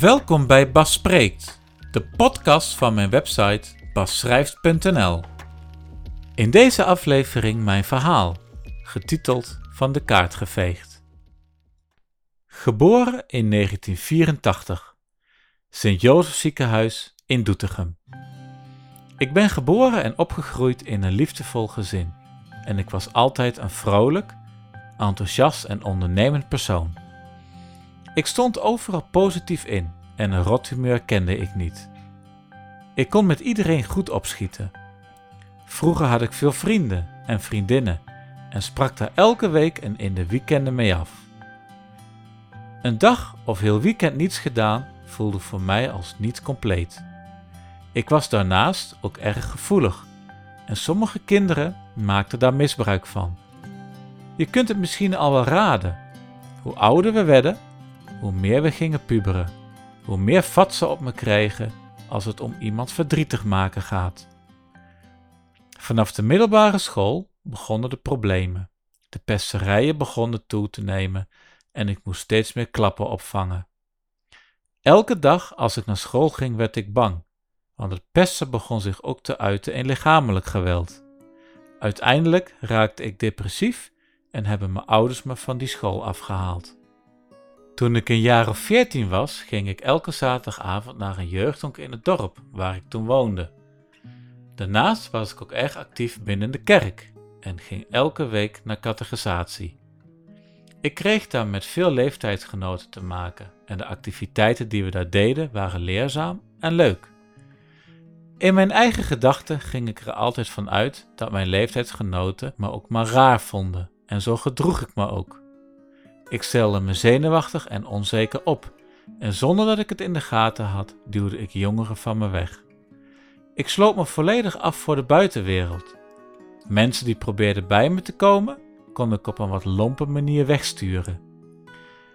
Welkom bij Bas Spreekt, de podcast van mijn website basschrijft.nl. In deze aflevering mijn verhaal, getiteld Van de kaart geveegd. Geboren in 1984, Sint-Jozef ziekenhuis in Doetinchem. Ik ben geboren en opgegroeid in een liefdevol gezin en ik was altijd een vrolijk, enthousiast en ondernemend persoon. Ik stond overal positief in en een rothumeur kende ik niet. Ik kon met iedereen goed opschieten. Vroeger had ik veel vrienden en vriendinnen en sprak daar elke week en in de weekenden mee af. Een dag of heel weekend niets gedaan voelde voor mij als niet compleet. Ik was daarnaast ook erg gevoelig en sommige kinderen maakten daar misbruik van. Je kunt het misschien al wel raden. Hoe ouder we werden, hoe meer we gingen puberen, hoe meer vat ze op me kregen als het om iemand verdrietig maken gaat. Vanaf de middelbare school begonnen de problemen. De pesterijen begonnen toe te nemen en ik moest steeds meer klappen opvangen. Elke dag als ik naar school ging werd ik bang, want het pesten begon zich ook te uiten in lichamelijk geweld. Uiteindelijk raakte ik depressief en hebben mijn ouders me van die school afgehaald. Toen ik een jaar of veertien was, ging ik elke zaterdagavond naar een jeugdhonk in het dorp waar ik toen woonde. Daarnaast was ik ook erg actief binnen de kerk en ging elke week naar catechisatie. Ik kreeg daar met veel leeftijdsgenoten te maken en de activiteiten die we daar deden waren leerzaam en leuk. In mijn eigen gedachten ging ik er altijd van uit dat mijn leeftijdsgenoten me ook maar raar vonden en zo gedroeg ik me ook. Ik stelde me zenuwachtig en onzeker op, en zonder dat ik het in de gaten had, duwde ik jongeren van me weg. Ik sloot me volledig af voor de buitenwereld. Mensen die probeerden bij me te komen, kon ik op een wat lompe manier wegsturen.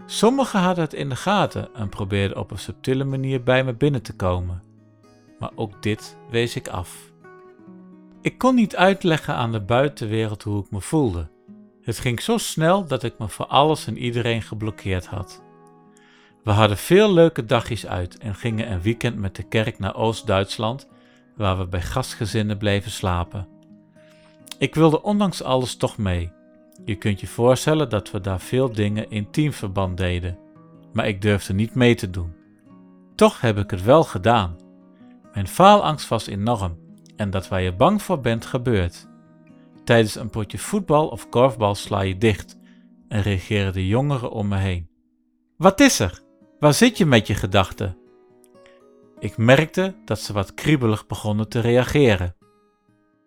Sommigen hadden het in de gaten en probeerden op een subtiele manier bij me binnen te komen. Maar ook dit wees ik af. Ik kon niet uitleggen aan de buitenwereld hoe ik me voelde. Het ging zo snel dat ik me voor alles en iedereen geblokkeerd had. We hadden veel leuke dagjes uit en gingen een weekend met de kerk naar Oost-Duitsland, waar we bij gastgezinnen bleven slapen. Ik wilde ondanks alles toch mee. Je kunt je voorstellen dat we daar veel dingen in teamverband deden, maar ik durfde niet mee te doen. Toch heb ik het wel gedaan. Mijn faalangst was enorm en dat waar je bang voor bent gebeurt. Tijdens een potje voetbal of korfbal sla je dicht en reageren de jongeren om me heen. Wat is er? Waar zit je met je gedachten? Ik merkte dat ze wat kriebelig begonnen te reageren.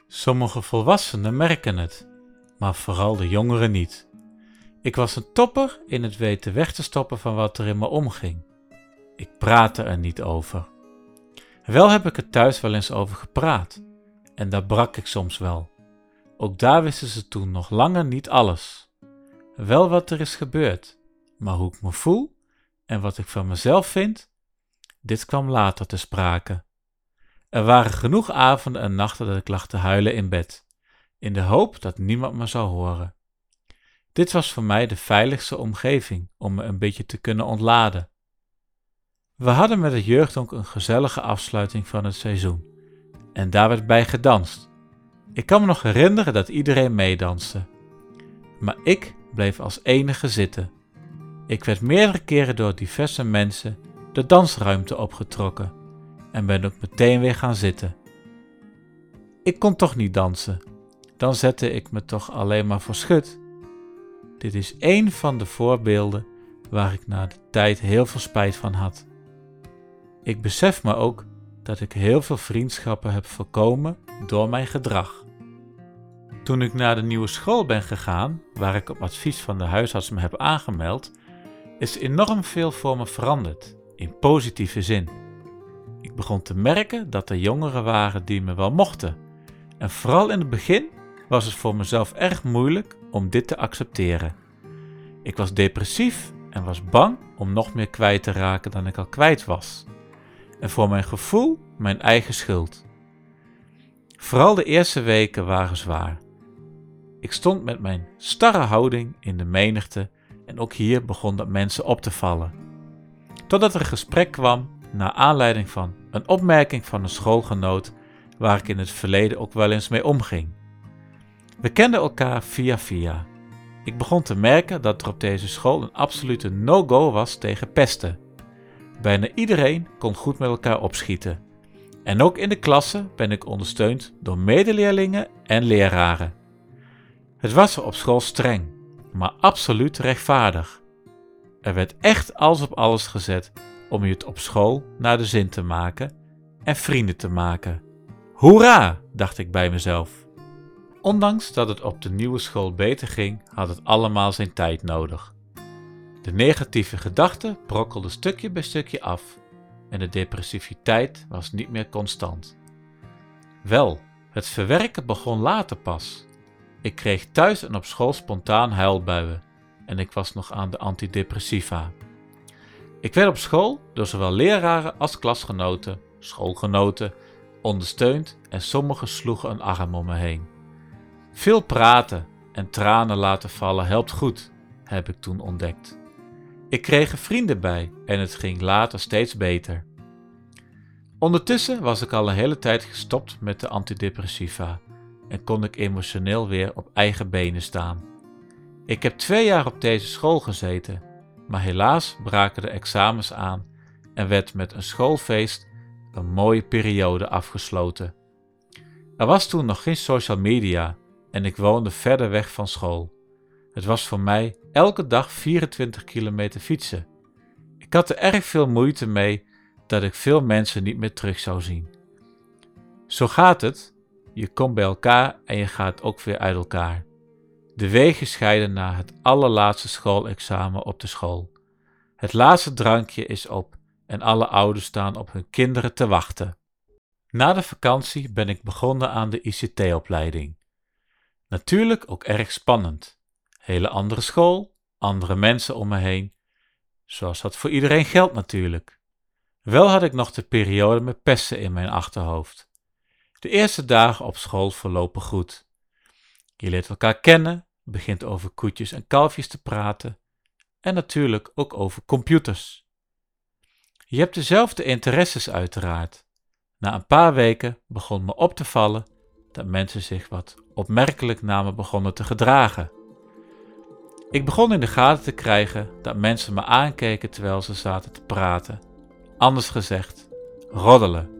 Sommige volwassenen merken het, maar vooral de jongeren niet. Ik was een topper in het weten weg te stoppen van wat er in me omging. Ik praatte er niet over. Wel heb ik er thuis wel eens over gepraat, en daar brak ik soms wel. Ook daar wisten ze toen nog langer niet alles. Wel wat er is gebeurd, maar hoe ik me voel en wat ik van mezelf vind, dit kwam later te sprake. Er waren genoeg avonden en nachten dat ik lag te huilen in bed, in de hoop dat niemand me zou horen. Dit was voor mij de veiligste omgeving om me een beetje te kunnen ontladen. We hadden met het jeugdhonk een gezellige afsluiting van het seizoen en daar werd bij gedanst ik kan me nog herinneren dat iedereen meedanste. Maar ik bleef als enige zitten. Ik werd meerdere keren door diverse mensen de dansruimte opgetrokken en ben ook meteen weer gaan zitten. Ik kon toch niet dansen, dan zette ik me toch alleen maar voor schut. Dit is één van de voorbeelden waar ik na de tijd heel veel spijt van had. Ik besef me ook dat ik heel veel vriendschappen heb voorkomen door mijn gedrag. Toen ik naar de nieuwe school ben gegaan, waar ik op advies van de huisarts me heb aangemeld, is enorm veel voor me veranderd, in positieve zin. Ik begon te merken dat er jongeren waren die me wel mochten. En vooral in het begin was het voor mezelf erg moeilijk om dit te accepteren. Ik was depressief en was bang om nog meer kwijt te raken dan ik al kwijt was. En voor mijn gevoel mijn eigen schuld. Vooral de eerste weken waren zwaar. Ik stond met mijn starre houding in de menigte en ook hier begon dat mensen op te vallen. Totdat er een gesprek kwam naar aanleiding van een opmerking van een schoolgenoot waar ik in het verleden ook wel eens mee omging. We kenden elkaar via via. Ik begon te merken dat er op deze school een absolute no-go was tegen pesten. Bijna iedereen kon goed met elkaar opschieten. En ook in de klasse ben ik ondersteund door medeleerlingen en leraren. Het was er op school streng, maar absoluut rechtvaardig. Er werd echt alles op alles gezet om je het op school naar de zin te maken en vrienden te maken. Hoera, dacht ik bij mezelf. Ondanks dat het op de nieuwe school beter ging, had het allemaal zijn tijd nodig. De negatieve gedachten brokkelden stukje bij stukje af en de depressiviteit was niet meer constant. Wel, het verwerken begon later pas. Ik kreeg thuis en op school spontaan huilbuien en ik was nog aan de antidepressiva. Ik werd op school door zowel leraren als klasgenoten, schoolgenoten, ondersteund en sommigen sloegen een arm om me heen. Veel praten en tranen laten vallen helpt goed, heb ik toen ontdekt. Ik kreeg er vrienden bij en het ging later steeds beter. Ondertussen was ik al een hele tijd gestopt met de antidepressiva en kon ik emotioneel weer op eigen benen staan. Ik heb twee jaar op deze school gezeten, maar helaas braken de examens aan en werd met een schoolfeest een mooie periode afgesloten. Er was toen nog geen social media en ik woonde verder weg van school. Het was voor mij elke dag 24 kilometer fietsen. Ik had er erg veel moeite mee dat ik veel mensen niet meer terug zou zien. Zo gaat het, je komt bij elkaar en je gaat ook weer uit elkaar. De wegen scheiden na het allerlaatste schoolexamen op de school. Het laatste drankje is op en alle ouders staan op hun kinderen te wachten. Na de vakantie ben ik begonnen aan de ICT-opleiding. Natuurlijk ook erg spannend. Hele andere school, andere mensen om me heen. Zoals dat voor iedereen geldt natuurlijk. Wel had ik nog de periode met pesten in mijn achterhoofd. De eerste dagen op school verlopen goed. Je leert elkaar kennen, begint over koetjes en kalfjes te praten en natuurlijk ook over computers. Je hebt dezelfde interesses uiteraard. Na een paar weken begon me op te vallen dat mensen zich wat opmerkelijk naar me begonnen te gedragen. Ik begon in de gaten te krijgen dat mensen me aankeken terwijl ze zaten te praten. Anders gezegd, roddelen.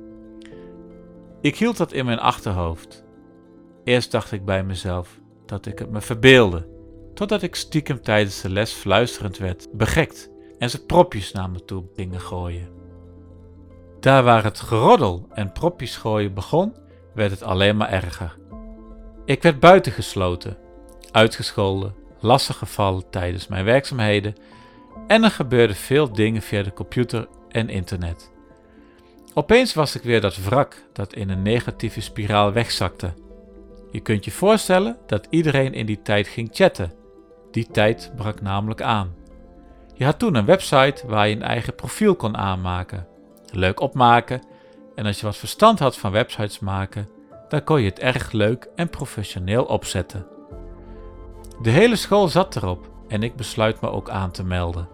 Ik hield dat in mijn achterhoofd. Eerst dacht ik bij mezelf dat ik het me verbeelde, totdat ik stiekem tijdens de les fluisterend werd, begekt en ze propjes naar me toe gingen gooien. Daar waar het geroddel en propjes gooien begon, werd het alleen maar erger. Ik werd buitengesloten, uitgescholden, lastig gevallen tijdens mijn werkzaamheden en er gebeurden veel dingen via de computer en internet. Opeens was ik weer dat wrak dat in een negatieve spiraal wegzakte. Je kunt je voorstellen dat iedereen in die tijd ging chatten. Die tijd brak namelijk aan. Je had toen een website waar je een eigen profiel kon aanmaken, leuk opmaken en als je wat verstand had van websites maken, dan kon je het erg leuk en professioneel opzetten. De hele school zat erop en ik besluit me ook aan te melden.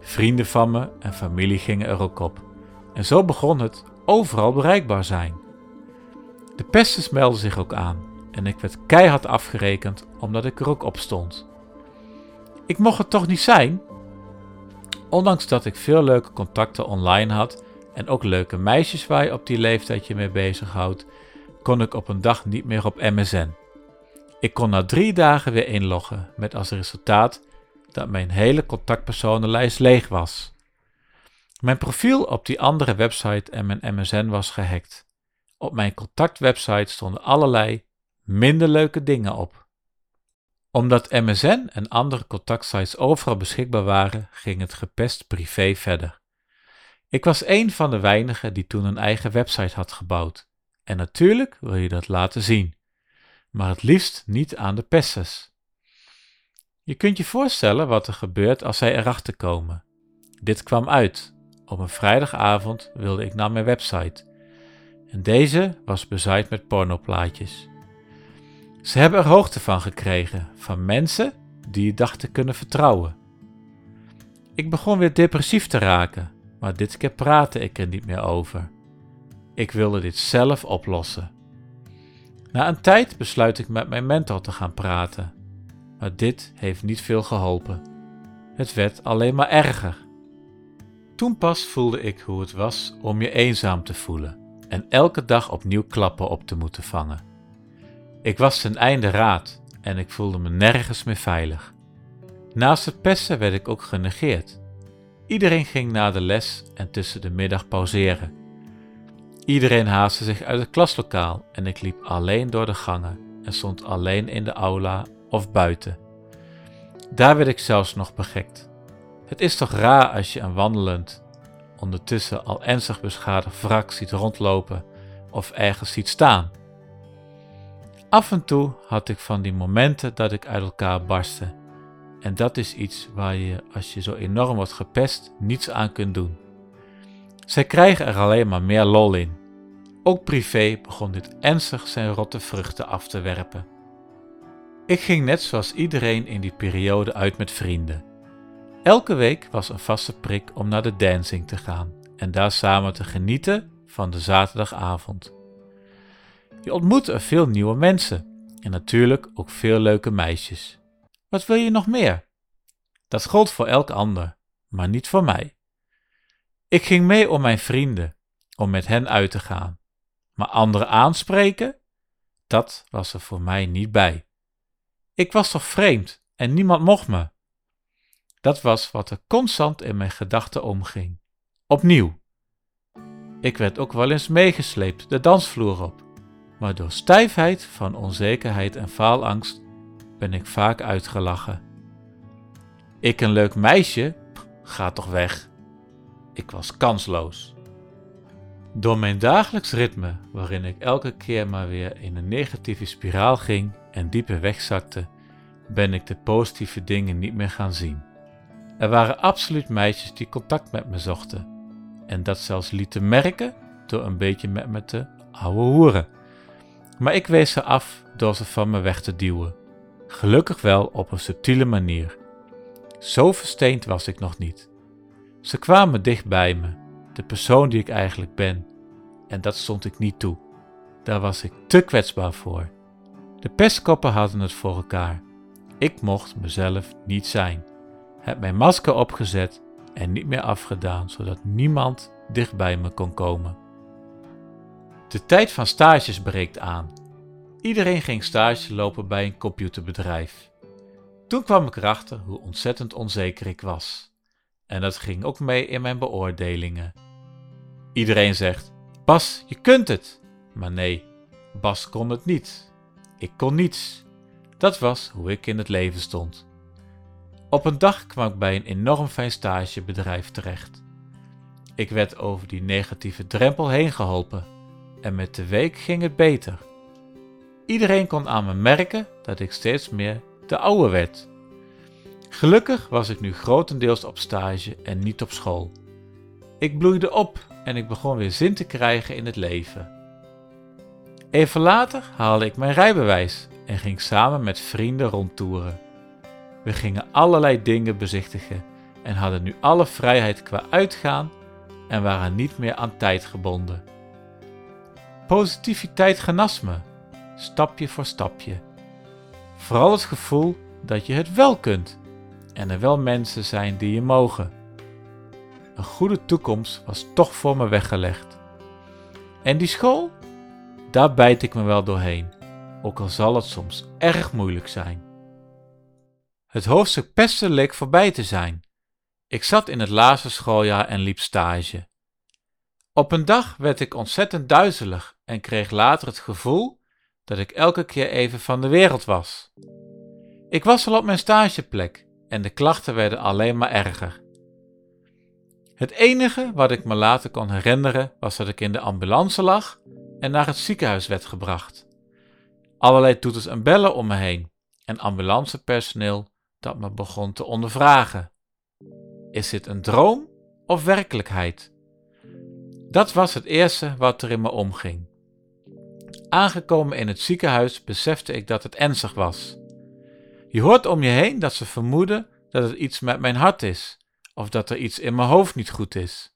Vrienden van me en familie gingen er ook op. En zo begon het overal bereikbaar zijn. De pesters meldden zich ook aan en ik werd keihard afgerekend omdat ik er ook op stond. Ik mocht het toch niet zijn? Ondanks dat ik veel leuke contacten online had en ook leuke meisjes waar je op die leeftijd je mee bezighoudt, kon ik op een dag niet meer op MSN. Ik kon na drie dagen weer inloggen met als resultaat dat mijn hele contactpersonenlijst leeg was. Mijn profiel op die andere website en mijn MSN was gehackt. Op mijn contactwebsite stonden allerlei minder leuke dingen op. Omdat MSN en andere contactsites overal beschikbaar waren, ging het gepest privé verder. Ik was een van de weinigen die toen een eigen website had gebouwd. En natuurlijk wil je dat laten zien, maar het liefst niet aan de pesters. Je kunt je voorstellen wat er gebeurt als zij erachter komen. Dit kwam uit. Op een vrijdagavond wilde ik naar mijn website. En deze was bezaaid met pornoplaatjes. Ze hebben er hoogte van gekregen, van mensen die je dachten kunnen vertrouwen. Ik begon weer depressief te raken, maar dit keer praatte ik er niet meer over. Ik wilde dit zelf oplossen. Na een tijd besluit ik met mijn mentor te gaan praten, maar dit heeft niet veel geholpen. Het werd alleen maar erger. Toen pas voelde ik hoe het was om je eenzaam te voelen en elke dag opnieuw klappen op te moeten vangen. Ik was ten einde raad en ik voelde me nergens meer veilig. Naast het pesten werd ik ook genegeerd. Iedereen ging na de les en tussen de middag pauzeren. Iedereen haastte zich uit het klaslokaal en ik liep alleen door de gangen en stond alleen in de aula of buiten. Daar werd ik zelfs nog begekt. Het is toch raar als je een wandelend, ondertussen al ernstig beschadigd wrak ziet rondlopen of ergens ziet staan. Af en toe had ik van die momenten dat ik uit elkaar barstte. En dat is iets waar je, als je zo enorm wordt gepest, niets aan kunt doen. Zij krijgen er alleen maar meer lol in. Ook privé begon dit ernstig zijn rotte vruchten af te werpen. Ik ging net zoals iedereen in die periode uit met vrienden. Elke week was een vaste prik om naar de dancing te gaan en daar samen te genieten van de zaterdagavond. Je ontmoet er veel nieuwe mensen en natuurlijk ook veel leuke meisjes. Wat wil je nog meer? Dat gold voor elk ander, maar niet voor mij. Ik ging mee om mijn vrienden, om met hen uit te gaan. Maar anderen aanspreken? Dat was er voor mij niet bij. Ik was toch vreemd en niemand mocht me. Dat was wat er constant in mijn gedachten omging. Opnieuw. Ik werd ook wel eens meegesleept de dansvloer op, maar door stijfheid van onzekerheid en faalangst ben ik vaak uitgelachen. Ik een leuk meisje? Ga toch weg. Ik was kansloos. Door mijn dagelijks ritme, waarin ik elke keer maar weer in een negatieve spiraal ging en dieper wegzakte, ben ik de positieve dingen niet meer gaan zien. Er waren absoluut meisjes die contact met me zochten. En dat zelfs lieten merken door een beetje met me te ouwe hoeren. Maar ik wees ze af door ze van me weg te duwen. Gelukkig wel op een subtiele manier. Zo versteend was ik nog niet. Ze kwamen dicht bij me, de persoon die ik eigenlijk ben. En dat stond ik niet toe. Daar was ik te kwetsbaar voor. De pestkoppen hadden het voor elkaar. Ik mocht mezelf niet zijn heb mijn masker opgezet en niet meer afgedaan, zodat niemand dicht bij me kon komen. De tijd van stages breekt aan. Iedereen ging stage lopen bij een computerbedrijf. Toen kwam ik erachter hoe ontzettend onzeker ik was. En dat ging ook mee in mijn beoordelingen. Iedereen zegt: Bas, je kunt het. Maar nee, Bas kon het niet. Ik kon niets. Dat was hoe ik in het leven stond. Op een dag kwam ik bij een enorm fijn stagebedrijf terecht. Ik werd over die negatieve drempel heen geholpen en met de week ging het beter. Iedereen kon aan me merken dat ik steeds meer de oude werd. Gelukkig was ik nu grotendeels op stage en niet op school. Ik bloeide op en ik begon weer zin te krijgen in het leven. Even later haalde ik mijn rijbewijs en ging samen met vrienden rondtoeren. We gingen allerlei dingen bezichtigen en hadden nu alle vrijheid qua uitgaan en waren niet meer aan tijd gebonden. Positiviteit genas me, stapje voor stapje. Vooral het gevoel dat je het wel kunt en er wel mensen zijn die je mogen. Een goede toekomst was toch voor me weggelegd. En die school? Daar bijt ik me wel doorheen, ook al zal het soms erg moeilijk zijn. Het hoofdstuk pesten leek voorbij te zijn. Ik zat in het laatste schooljaar en liep stage. Op een dag werd ik ontzettend duizelig en kreeg later het gevoel dat ik elke keer even van de wereld was. Ik was al op mijn stageplek en de klachten werden alleen maar erger. Het enige wat ik me later kon herinneren was dat ik in de ambulance lag en naar het ziekenhuis werd gebracht. Allerlei toeters en bellen om me heen en ambulancepersoneel dat me begon te ondervragen. Is dit een droom of werkelijkheid? Dat was het eerste wat er in me omging. Aangekomen in het ziekenhuis besefte ik dat het ernstig was. Je hoort om je heen dat ze vermoeden dat het iets met mijn hart is, of dat er iets in mijn hoofd niet goed is.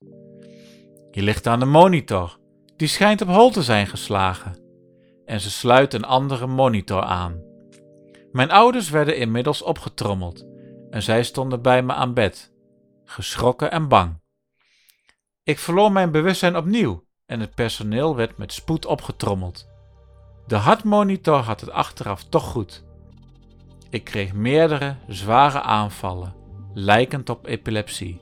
Je ligt aan de monitor, die schijnt op hol te zijn geslagen. En ze sluit een andere monitor aan. Mijn ouders werden inmiddels opgetrommeld en zij stonden bij me aan bed, geschrokken en bang. Ik verloor mijn bewustzijn opnieuw en het personeel werd met spoed opgetrommeld. De hartmonitor had het achteraf toch goed. Ik kreeg meerdere zware aanvallen, lijkend op epilepsie.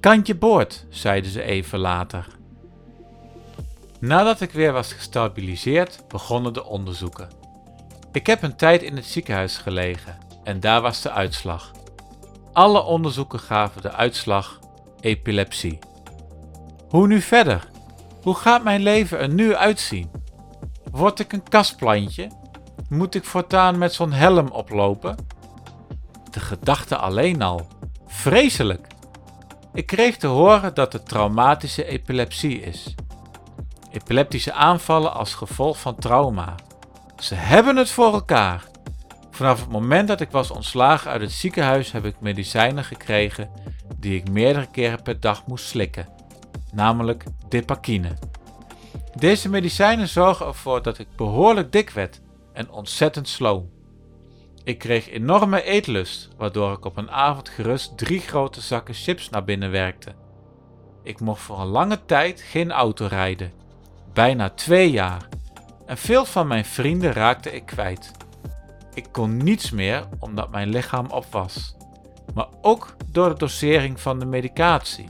Kantje boord, zeiden ze even later. Nadat ik weer was gestabiliseerd, begonnen de onderzoeken. Ik heb een tijd in het ziekenhuis gelegen en daar was de uitslag. Alle onderzoeken gaven de uitslag epilepsie. Hoe nu verder? Hoe gaat mijn leven er nu uitzien? Word ik een kastplantje? Moet ik voortaan met zo'n helm oplopen? De gedachte alleen al. Vreselijk! Ik kreeg te horen dat het traumatische epilepsie is. Epileptische aanvallen als gevolg van trauma. Ze hebben het voor elkaar. Vanaf het moment dat ik was ontslagen uit het ziekenhuis heb ik medicijnen gekregen die ik meerdere keren per dag moest slikken, namelijk depakine. Deze medicijnen zorgen ervoor dat ik behoorlijk dik werd en ontzettend sloom. Ik kreeg enorme eetlust, waardoor ik op een avond gerust drie grote zakken chips naar binnen werkte. Ik mocht voor een lange tijd geen auto rijden, bijna twee jaar, en veel van mijn vrienden raakte ik kwijt. Ik kon niets meer omdat mijn lichaam op was, maar ook door de dosering van de medicatie.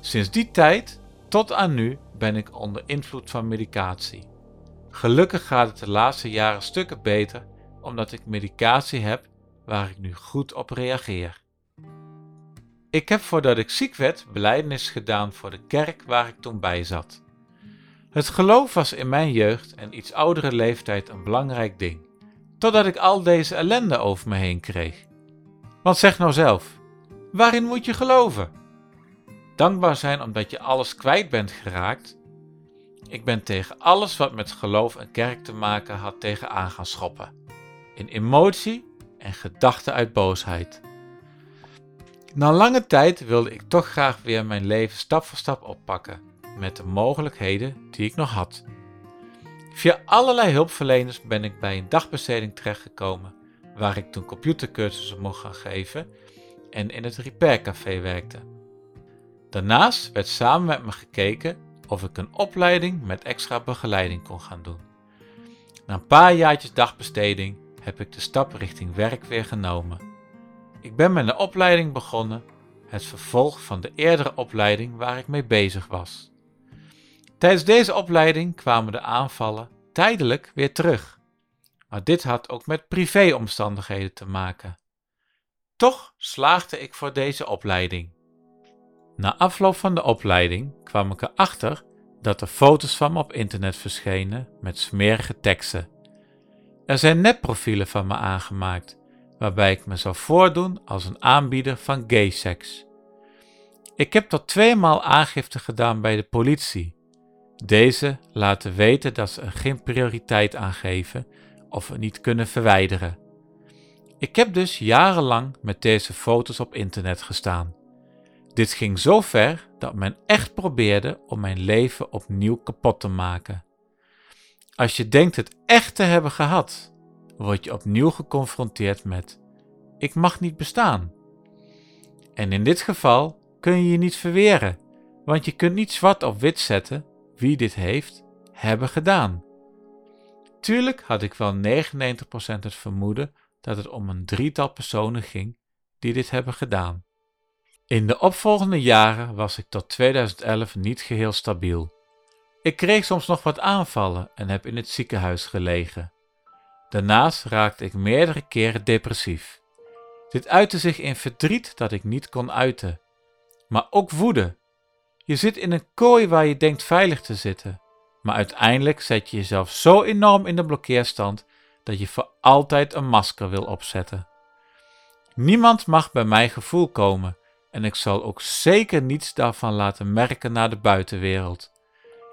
Sinds die tijd tot aan nu ben ik onder invloed van medicatie. Gelukkig gaat het de laatste jaren stukken beter omdat ik medicatie heb waar ik nu goed op reageer. Ik heb voordat ik ziek werd belijdenis gedaan voor de kerk waar ik toen bij zat. Het geloof was in mijn jeugd en iets oudere leeftijd een belangrijk ding, totdat ik al deze ellende over me heen kreeg. Want zeg nou zelf, waarin moet je geloven? Dankbaar zijn omdat je alles kwijt bent geraakt? Ik ben tegen alles wat met geloof en kerk te maken had tegen aan gaan schoppen. In emotie en gedachten uit boosheid. Na lange tijd wilde ik toch graag weer mijn leven stap voor stap oppakken met de mogelijkheden die ik nog had. Via allerlei hulpverleners ben ik bij een dagbesteding terechtgekomen, waar ik toen computercursussen mocht gaan geven en in het repaircafé werkte. Daarnaast werd samen met me gekeken of ik een opleiding met extra begeleiding kon gaan doen. Na een paar jaartjes dagbesteding heb ik de stap richting werk weer genomen. Ik ben met een opleiding begonnen, het vervolg van de eerdere opleiding waar ik mee bezig was. Tijdens deze opleiding kwamen de aanvallen tijdelijk weer terug. Maar dit had ook met privéomstandigheden te maken. Toch slaagde ik voor deze opleiding. Na afloop van de opleiding kwam ik erachter dat er foto's van me op internet verschenen met smerige teksten. Er zijn nepprofielen van me aangemaakt, waarbij ik me zou voordoen als een aanbieder van gay. Ik heb tot tweemaal aangifte gedaan bij de politie, deze laten weten dat ze er geen prioriteit aan geven of het niet kunnen verwijderen. Ik heb dus jarenlang met deze foto's op internet gestaan. Dit ging zo ver dat men echt probeerde om mijn leven opnieuw kapot te maken. Als je denkt het echt te hebben gehad, word je opnieuw geconfronteerd met: ik mag niet bestaan. En in dit geval kun je je niet verweren, want je kunt niet zwart op wit zetten wie dit heeft, hebben gedaan. Tuurlijk had ik wel 99% het vermoeden dat het om een drietal personen ging die dit hebben gedaan. In de opvolgende jaren was ik tot 2011 niet geheel stabiel. Ik kreeg soms nog wat aanvallen en heb in het ziekenhuis gelegen. Daarnaast raakte ik meerdere keren depressief. Dit uitte zich in verdriet dat ik niet kon uiten, maar ook woede je zit in een kooi waar je denkt veilig te zitten, maar uiteindelijk zet je jezelf zo enorm in de blokkeerstand dat je voor altijd een masker wil opzetten. Niemand mag bij mijn gevoel komen en ik zal ook zeker niets daarvan laten merken naar de buitenwereld.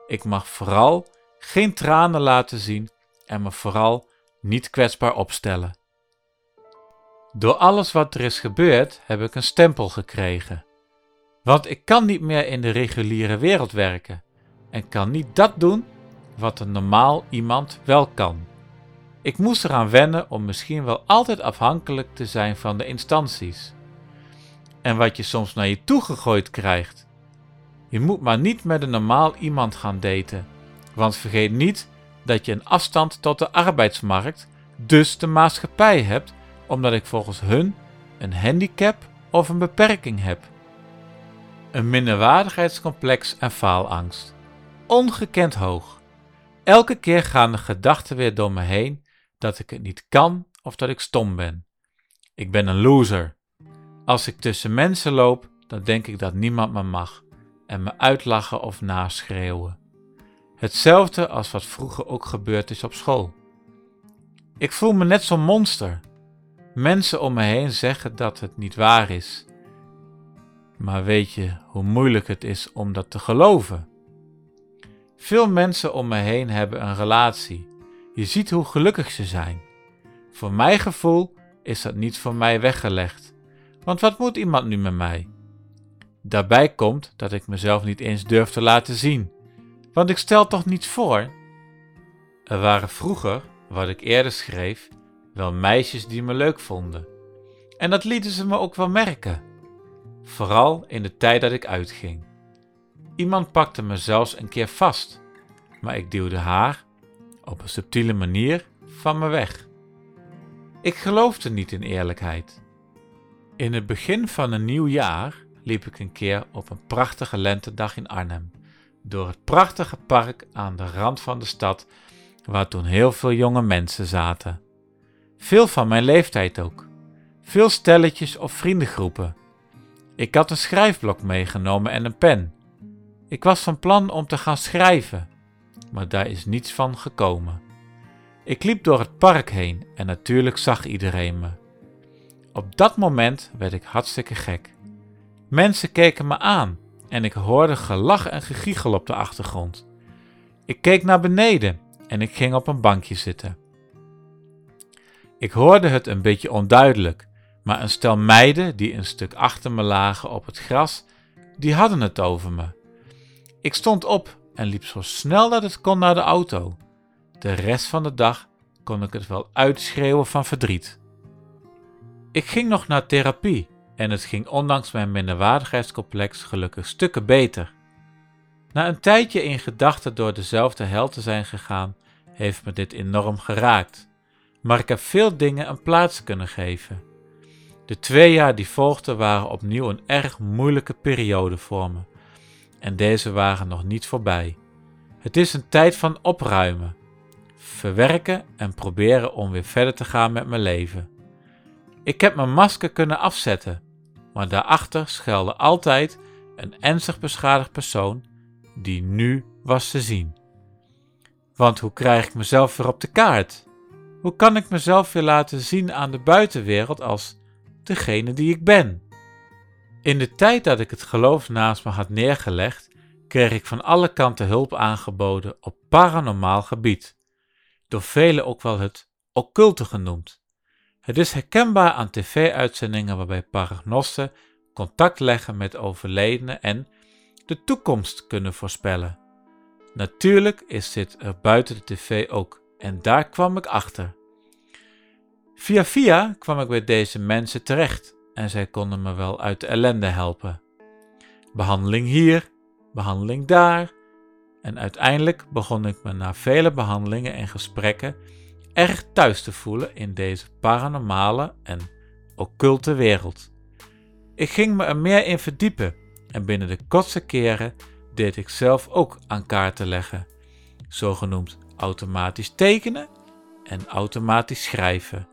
Ik mag vooral geen tranen laten zien en me vooral niet kwetsbaar opstellen. Door alles wat er is gebeurd heb ik een stempel gekregen. Want ik kan niet meer in de reguliere wereld werken en kan niet dat doen wat een normaal iemand wel kan. Ik moest eraan wennen om misschien wel altijd afhankelijk te zijn van de instanties. En wat je soms naar je toe gegooid krijgt. Je moet maar niet met een normaal iemand gaan daten, want vergeet niet dat je een afstand tot de arbeidsmarkt, dus de maatschappij hebt, omdat ik volgens hun een handicap of een beperking heb. Een minderwaardigheidscomplex en faalangst. Ongekend hoog. Elke keer gaan de gedachten weer door me heen dat ik het niet kan of dat ik stom ben. Ik ben een loser. Als ik tussen mensen loop, dan denk ik dat niemand me mag en me uitlachen of naschreeuwen. Hetzelfde als wat vroeger ook gebeurd is op school. Ik voel me net zo'n monster. Mensen om me heen zeggen dat het niet waar is. Maar weet je hoe moeilijk het is om dat te geloven? Veel mensen om me heen hebben een relatie. Je ziet hoe gelukkig ze zijn. Voor mijn gevoel is dat niet voor mij weggelegd. Want wat moet iemand nu met mij? Daarbij komt dat ik mezelf niet eens durf te laten zien. Want ik stel toch niets voor? Er waren vroeger, wat ik eerder schreef, wel meisjes die me leuk vonden. En dat lieten ze me ook wel merken. Vooral in de tijd dat ik uitging. Iemand pakte me zelfs een keer vast, maar ik duwde haar, op een subtiele manier, van me weg. Ik geloofde niet in eerlijkheid. In het begin van een nieuw jaar liep ik een keer op een prachtige lentedag in Arnhem, door het prachtige park aan de rand van de stad, waar toen heel veel jonge mensen zaten. Veel van mijn leeftijd ook. Veel stelletjes of vriendengroepen. Ik had een schrijfblok meegenomen en een pen. Ik was van plan om te gaan schrijven, maar daar is niets van gekomen. Ik liep door het park heen en natuurlijk zag iedereen me. Op dat moment werd ik hartstikke gek. Mensen keken me aan en ik hoorde gelach en gegiegel op de achtergrond. Ik keek naar beneden en ik ging op een bankje zitten. Ik hoorde het een beetje onduidelijk, maar een stel meiden die een stuk achter me lagen op het gras, die hadden het over me. Ik stond op en liep zo snel dat het kon naar de auto. De rest van de dag kon ik het wel uitschreeuwen van verdriet. Ik ging nog naar therapie en het ging ondanks mijn minderwaardigheidscomplex gelukkig stukken beter. Na een tijdje in gedachten door dezelfde hel te zijn gegaan, heeft me dit enorm geraakt. Maar ik heb veel dingen een plaats kunnen geven. De twee jaar die volgden waren opnieuw een erg moeilijke periode voor me. En deze waren nog niet voorbij. Het is een tijd van opruimen, verwerken en proberen om weer verder te gaan met mijn leven. Ik heb mijn masker kunnen afzetten, maar daarachter schuilde altijd een ernstig beschadigd persoon die nu was te zien. Want hoe krijg ik mezelf weer op de kaart? Hoe kan ik mezelf weer laten zien aan de buitenwereld als degene die ik ben? In de tijd dat ik het geloof naast me had neergelegd, kreeg ik van alle kanten hulp aangeboden op paranormaal gebied, door velen ook wel het occulte genoemd. Het is herkenbaar aan tv-uitzendingen waarbij paragnosten contact leggen met overledenen en de toekomst kunnen voorspellen. Natuurlijk is dit er buiten de tv ook en daar kwam ik achter. Via via kwam ik bij deze mensen terecht en zij konden me wel uit de ellende helpen. Behandeling hier, behandeling daar en uiteindelijk begon ik me na vele behandelingen en gesprekken erg thuis te voelen in deze paranormale en occulte wereld. Ik ging me er meer in verdiepen en binnen de kortste keren deed ik zelf ook aan kaarten leggen, zogenoemd automatisch tekenen en automatisch schrijven.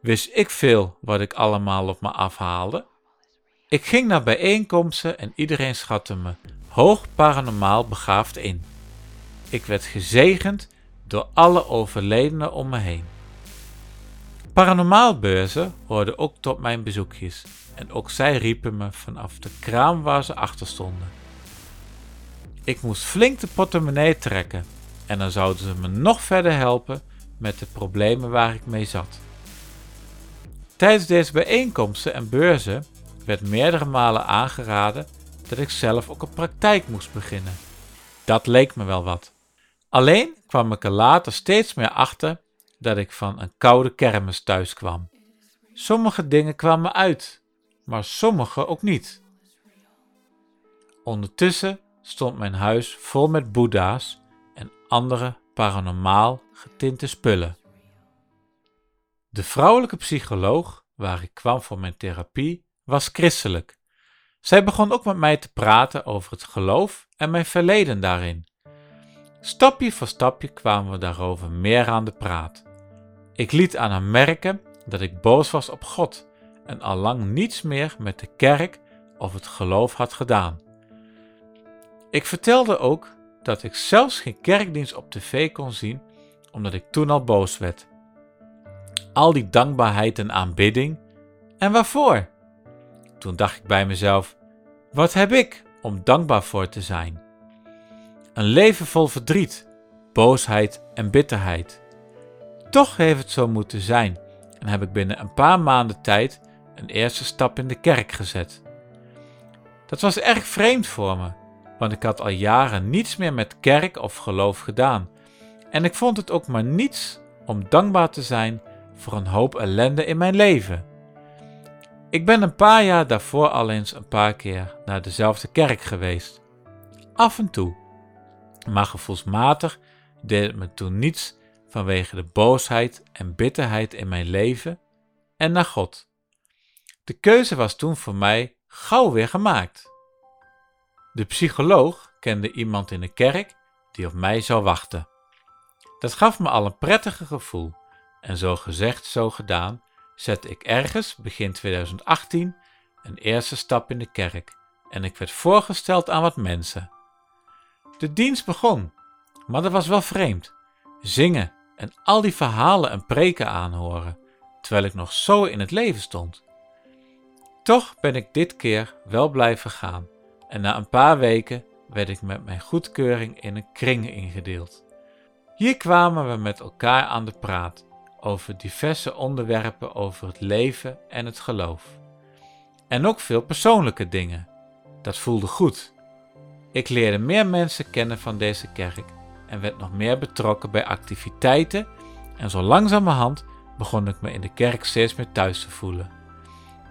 Wist ik veel wat ik allemaal op me afhaalde? Ik ging naar bijeenkomsten en iedereen schatte me hoog paranormaal begaafd in. Ik werd gezegend door alle overledenen om me heen. Paranormaalbeurzen hoorden ook tot mijn bezoekjes en ook zij riepen me vanaf de kraam waar ze achter stonden. Ik moest flink de portemonnee trekken en dan zouden ze me nog verder helpen met de problemen waar ik mee zat. Tijdens deze bijeenkomsten en beurzen werd meerdere malen aangeraden dat ik zelf ook een praktijk moest beginnen. Dat leek me wel wat. Alleen kwam ik er later steeds meer achter dat ik van een koude kermis thuis kwam. Sommige dingen kwamen uit, maar sommige ook niet. Ondertussen stond mijn huis vol met boeddha's en andere paranormaal getinte spullen. De vrouwelijke psycholoog waar ik kwam voor mijn therapie was christelijk. Zij begon ook met mij te praten over het geloof en mijn verleden daarin. Stapje voor stapje kwamen we daarover meer aan de praat. Ik liet aan haar merken dat ik boos was op God en allang niets meer met de kerk of het geloof had gedaan. Ik vertelde ook dat ik zelfs geen kerkdienst op tv kon zien, omdat ik toen al boos werd. Al die dankbaarheid en aanbidding, en waarvoor? Toen dacht ik bij mezelf: wat heb ik om dankbaar voor te zijn? Een leven vol verdriet, boosheid en bitterheid. Toch heeft het zo moeten zijn en heb ik binnen een paar maanden tijd een eerste stap in de kerk gezet. Dat was erg vreemd voor me, want ik had al jaren niets meer met kerk of geloof gedaan. En ik vond het ook maar niets om dankbaar te zijn voor een hoop ellende in mijn leven. Ik ben een paar jaar daarvoor al eens een paar keer naar dezelfde kerk geweest. Af en toe. Maar gevoelsmatig deed het me toen niets vanwege de boosheid en bitterheid in mijn leven en naar God. De keuze was toen voor mij gauw weer gemaakt. De psycholoog kende iemand in de kerk die op mij zou wachten. Dat gaf me al een prettige gevoel en zo gezegd, zo gedaan, zette ik ergens begin 2018 een eerste stap in de kerk en ik werd voorgesteld aan wat mensen. De dienst begon, maar dat was wel vreemd. Zingen en al die verhalen en preken aanhoren, terwijl ik nog zo in het leven stond. Toch ben ik dit keer wel blijven gaan en na een paar weken werd ik met mijn goedkeuring in een kring ingedeeld. Hier kwamen we met elkaar aan de praat over diverse onderwerpen over het leven en het geloof. En ook veel persoonlijke dingen. Dat voelde goed. Ik leerde meer mensen kennen van deze kerk en werd nog meer betrokken bij activiteiten en zo langzamerhand begon ik me in de kerk steeds meer thuis te voelen.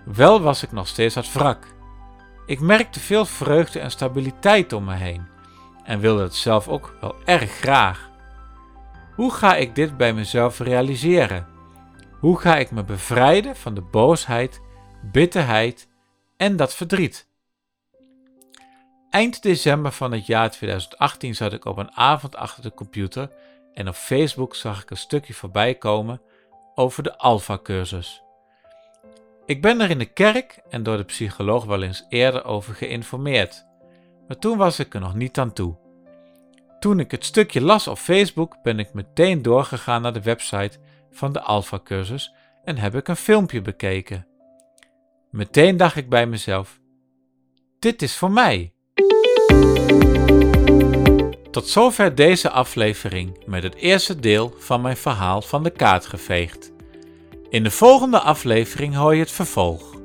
Wel was ik nog steeds het wrak. Ik merkte veel vreugde en stabiliteit om me heen en wilde het zelf ook wel erg graag. Hoe ga ik dit bij mezelf realiseren? Hoe ga ik me bevrijden van de boosheid, bitterheid en dat verdriet? Eind december van het jaar 2018 zat ik op een avond achter de computer en op Facebook zag ik een stukje voorbij komen over de Alpha-cursus. Ik ben er in de kerk en door de psycholoog wel eens eerder over geïnformeerd, maar toen was ik er nog niet aan toe. Toen ik het stukje las op Facebook, ben ik meteen doorgegaan naar de website van de Alpha-cursus en heb ik een filmpje bekeken. Meteen dacht ik bij mezelf: dit is voor mij. Tot zover deze aflevering met het eerste deel van mijn verhaal van de kaart geveegd. In de volgende aflevering hoor je het vervolg.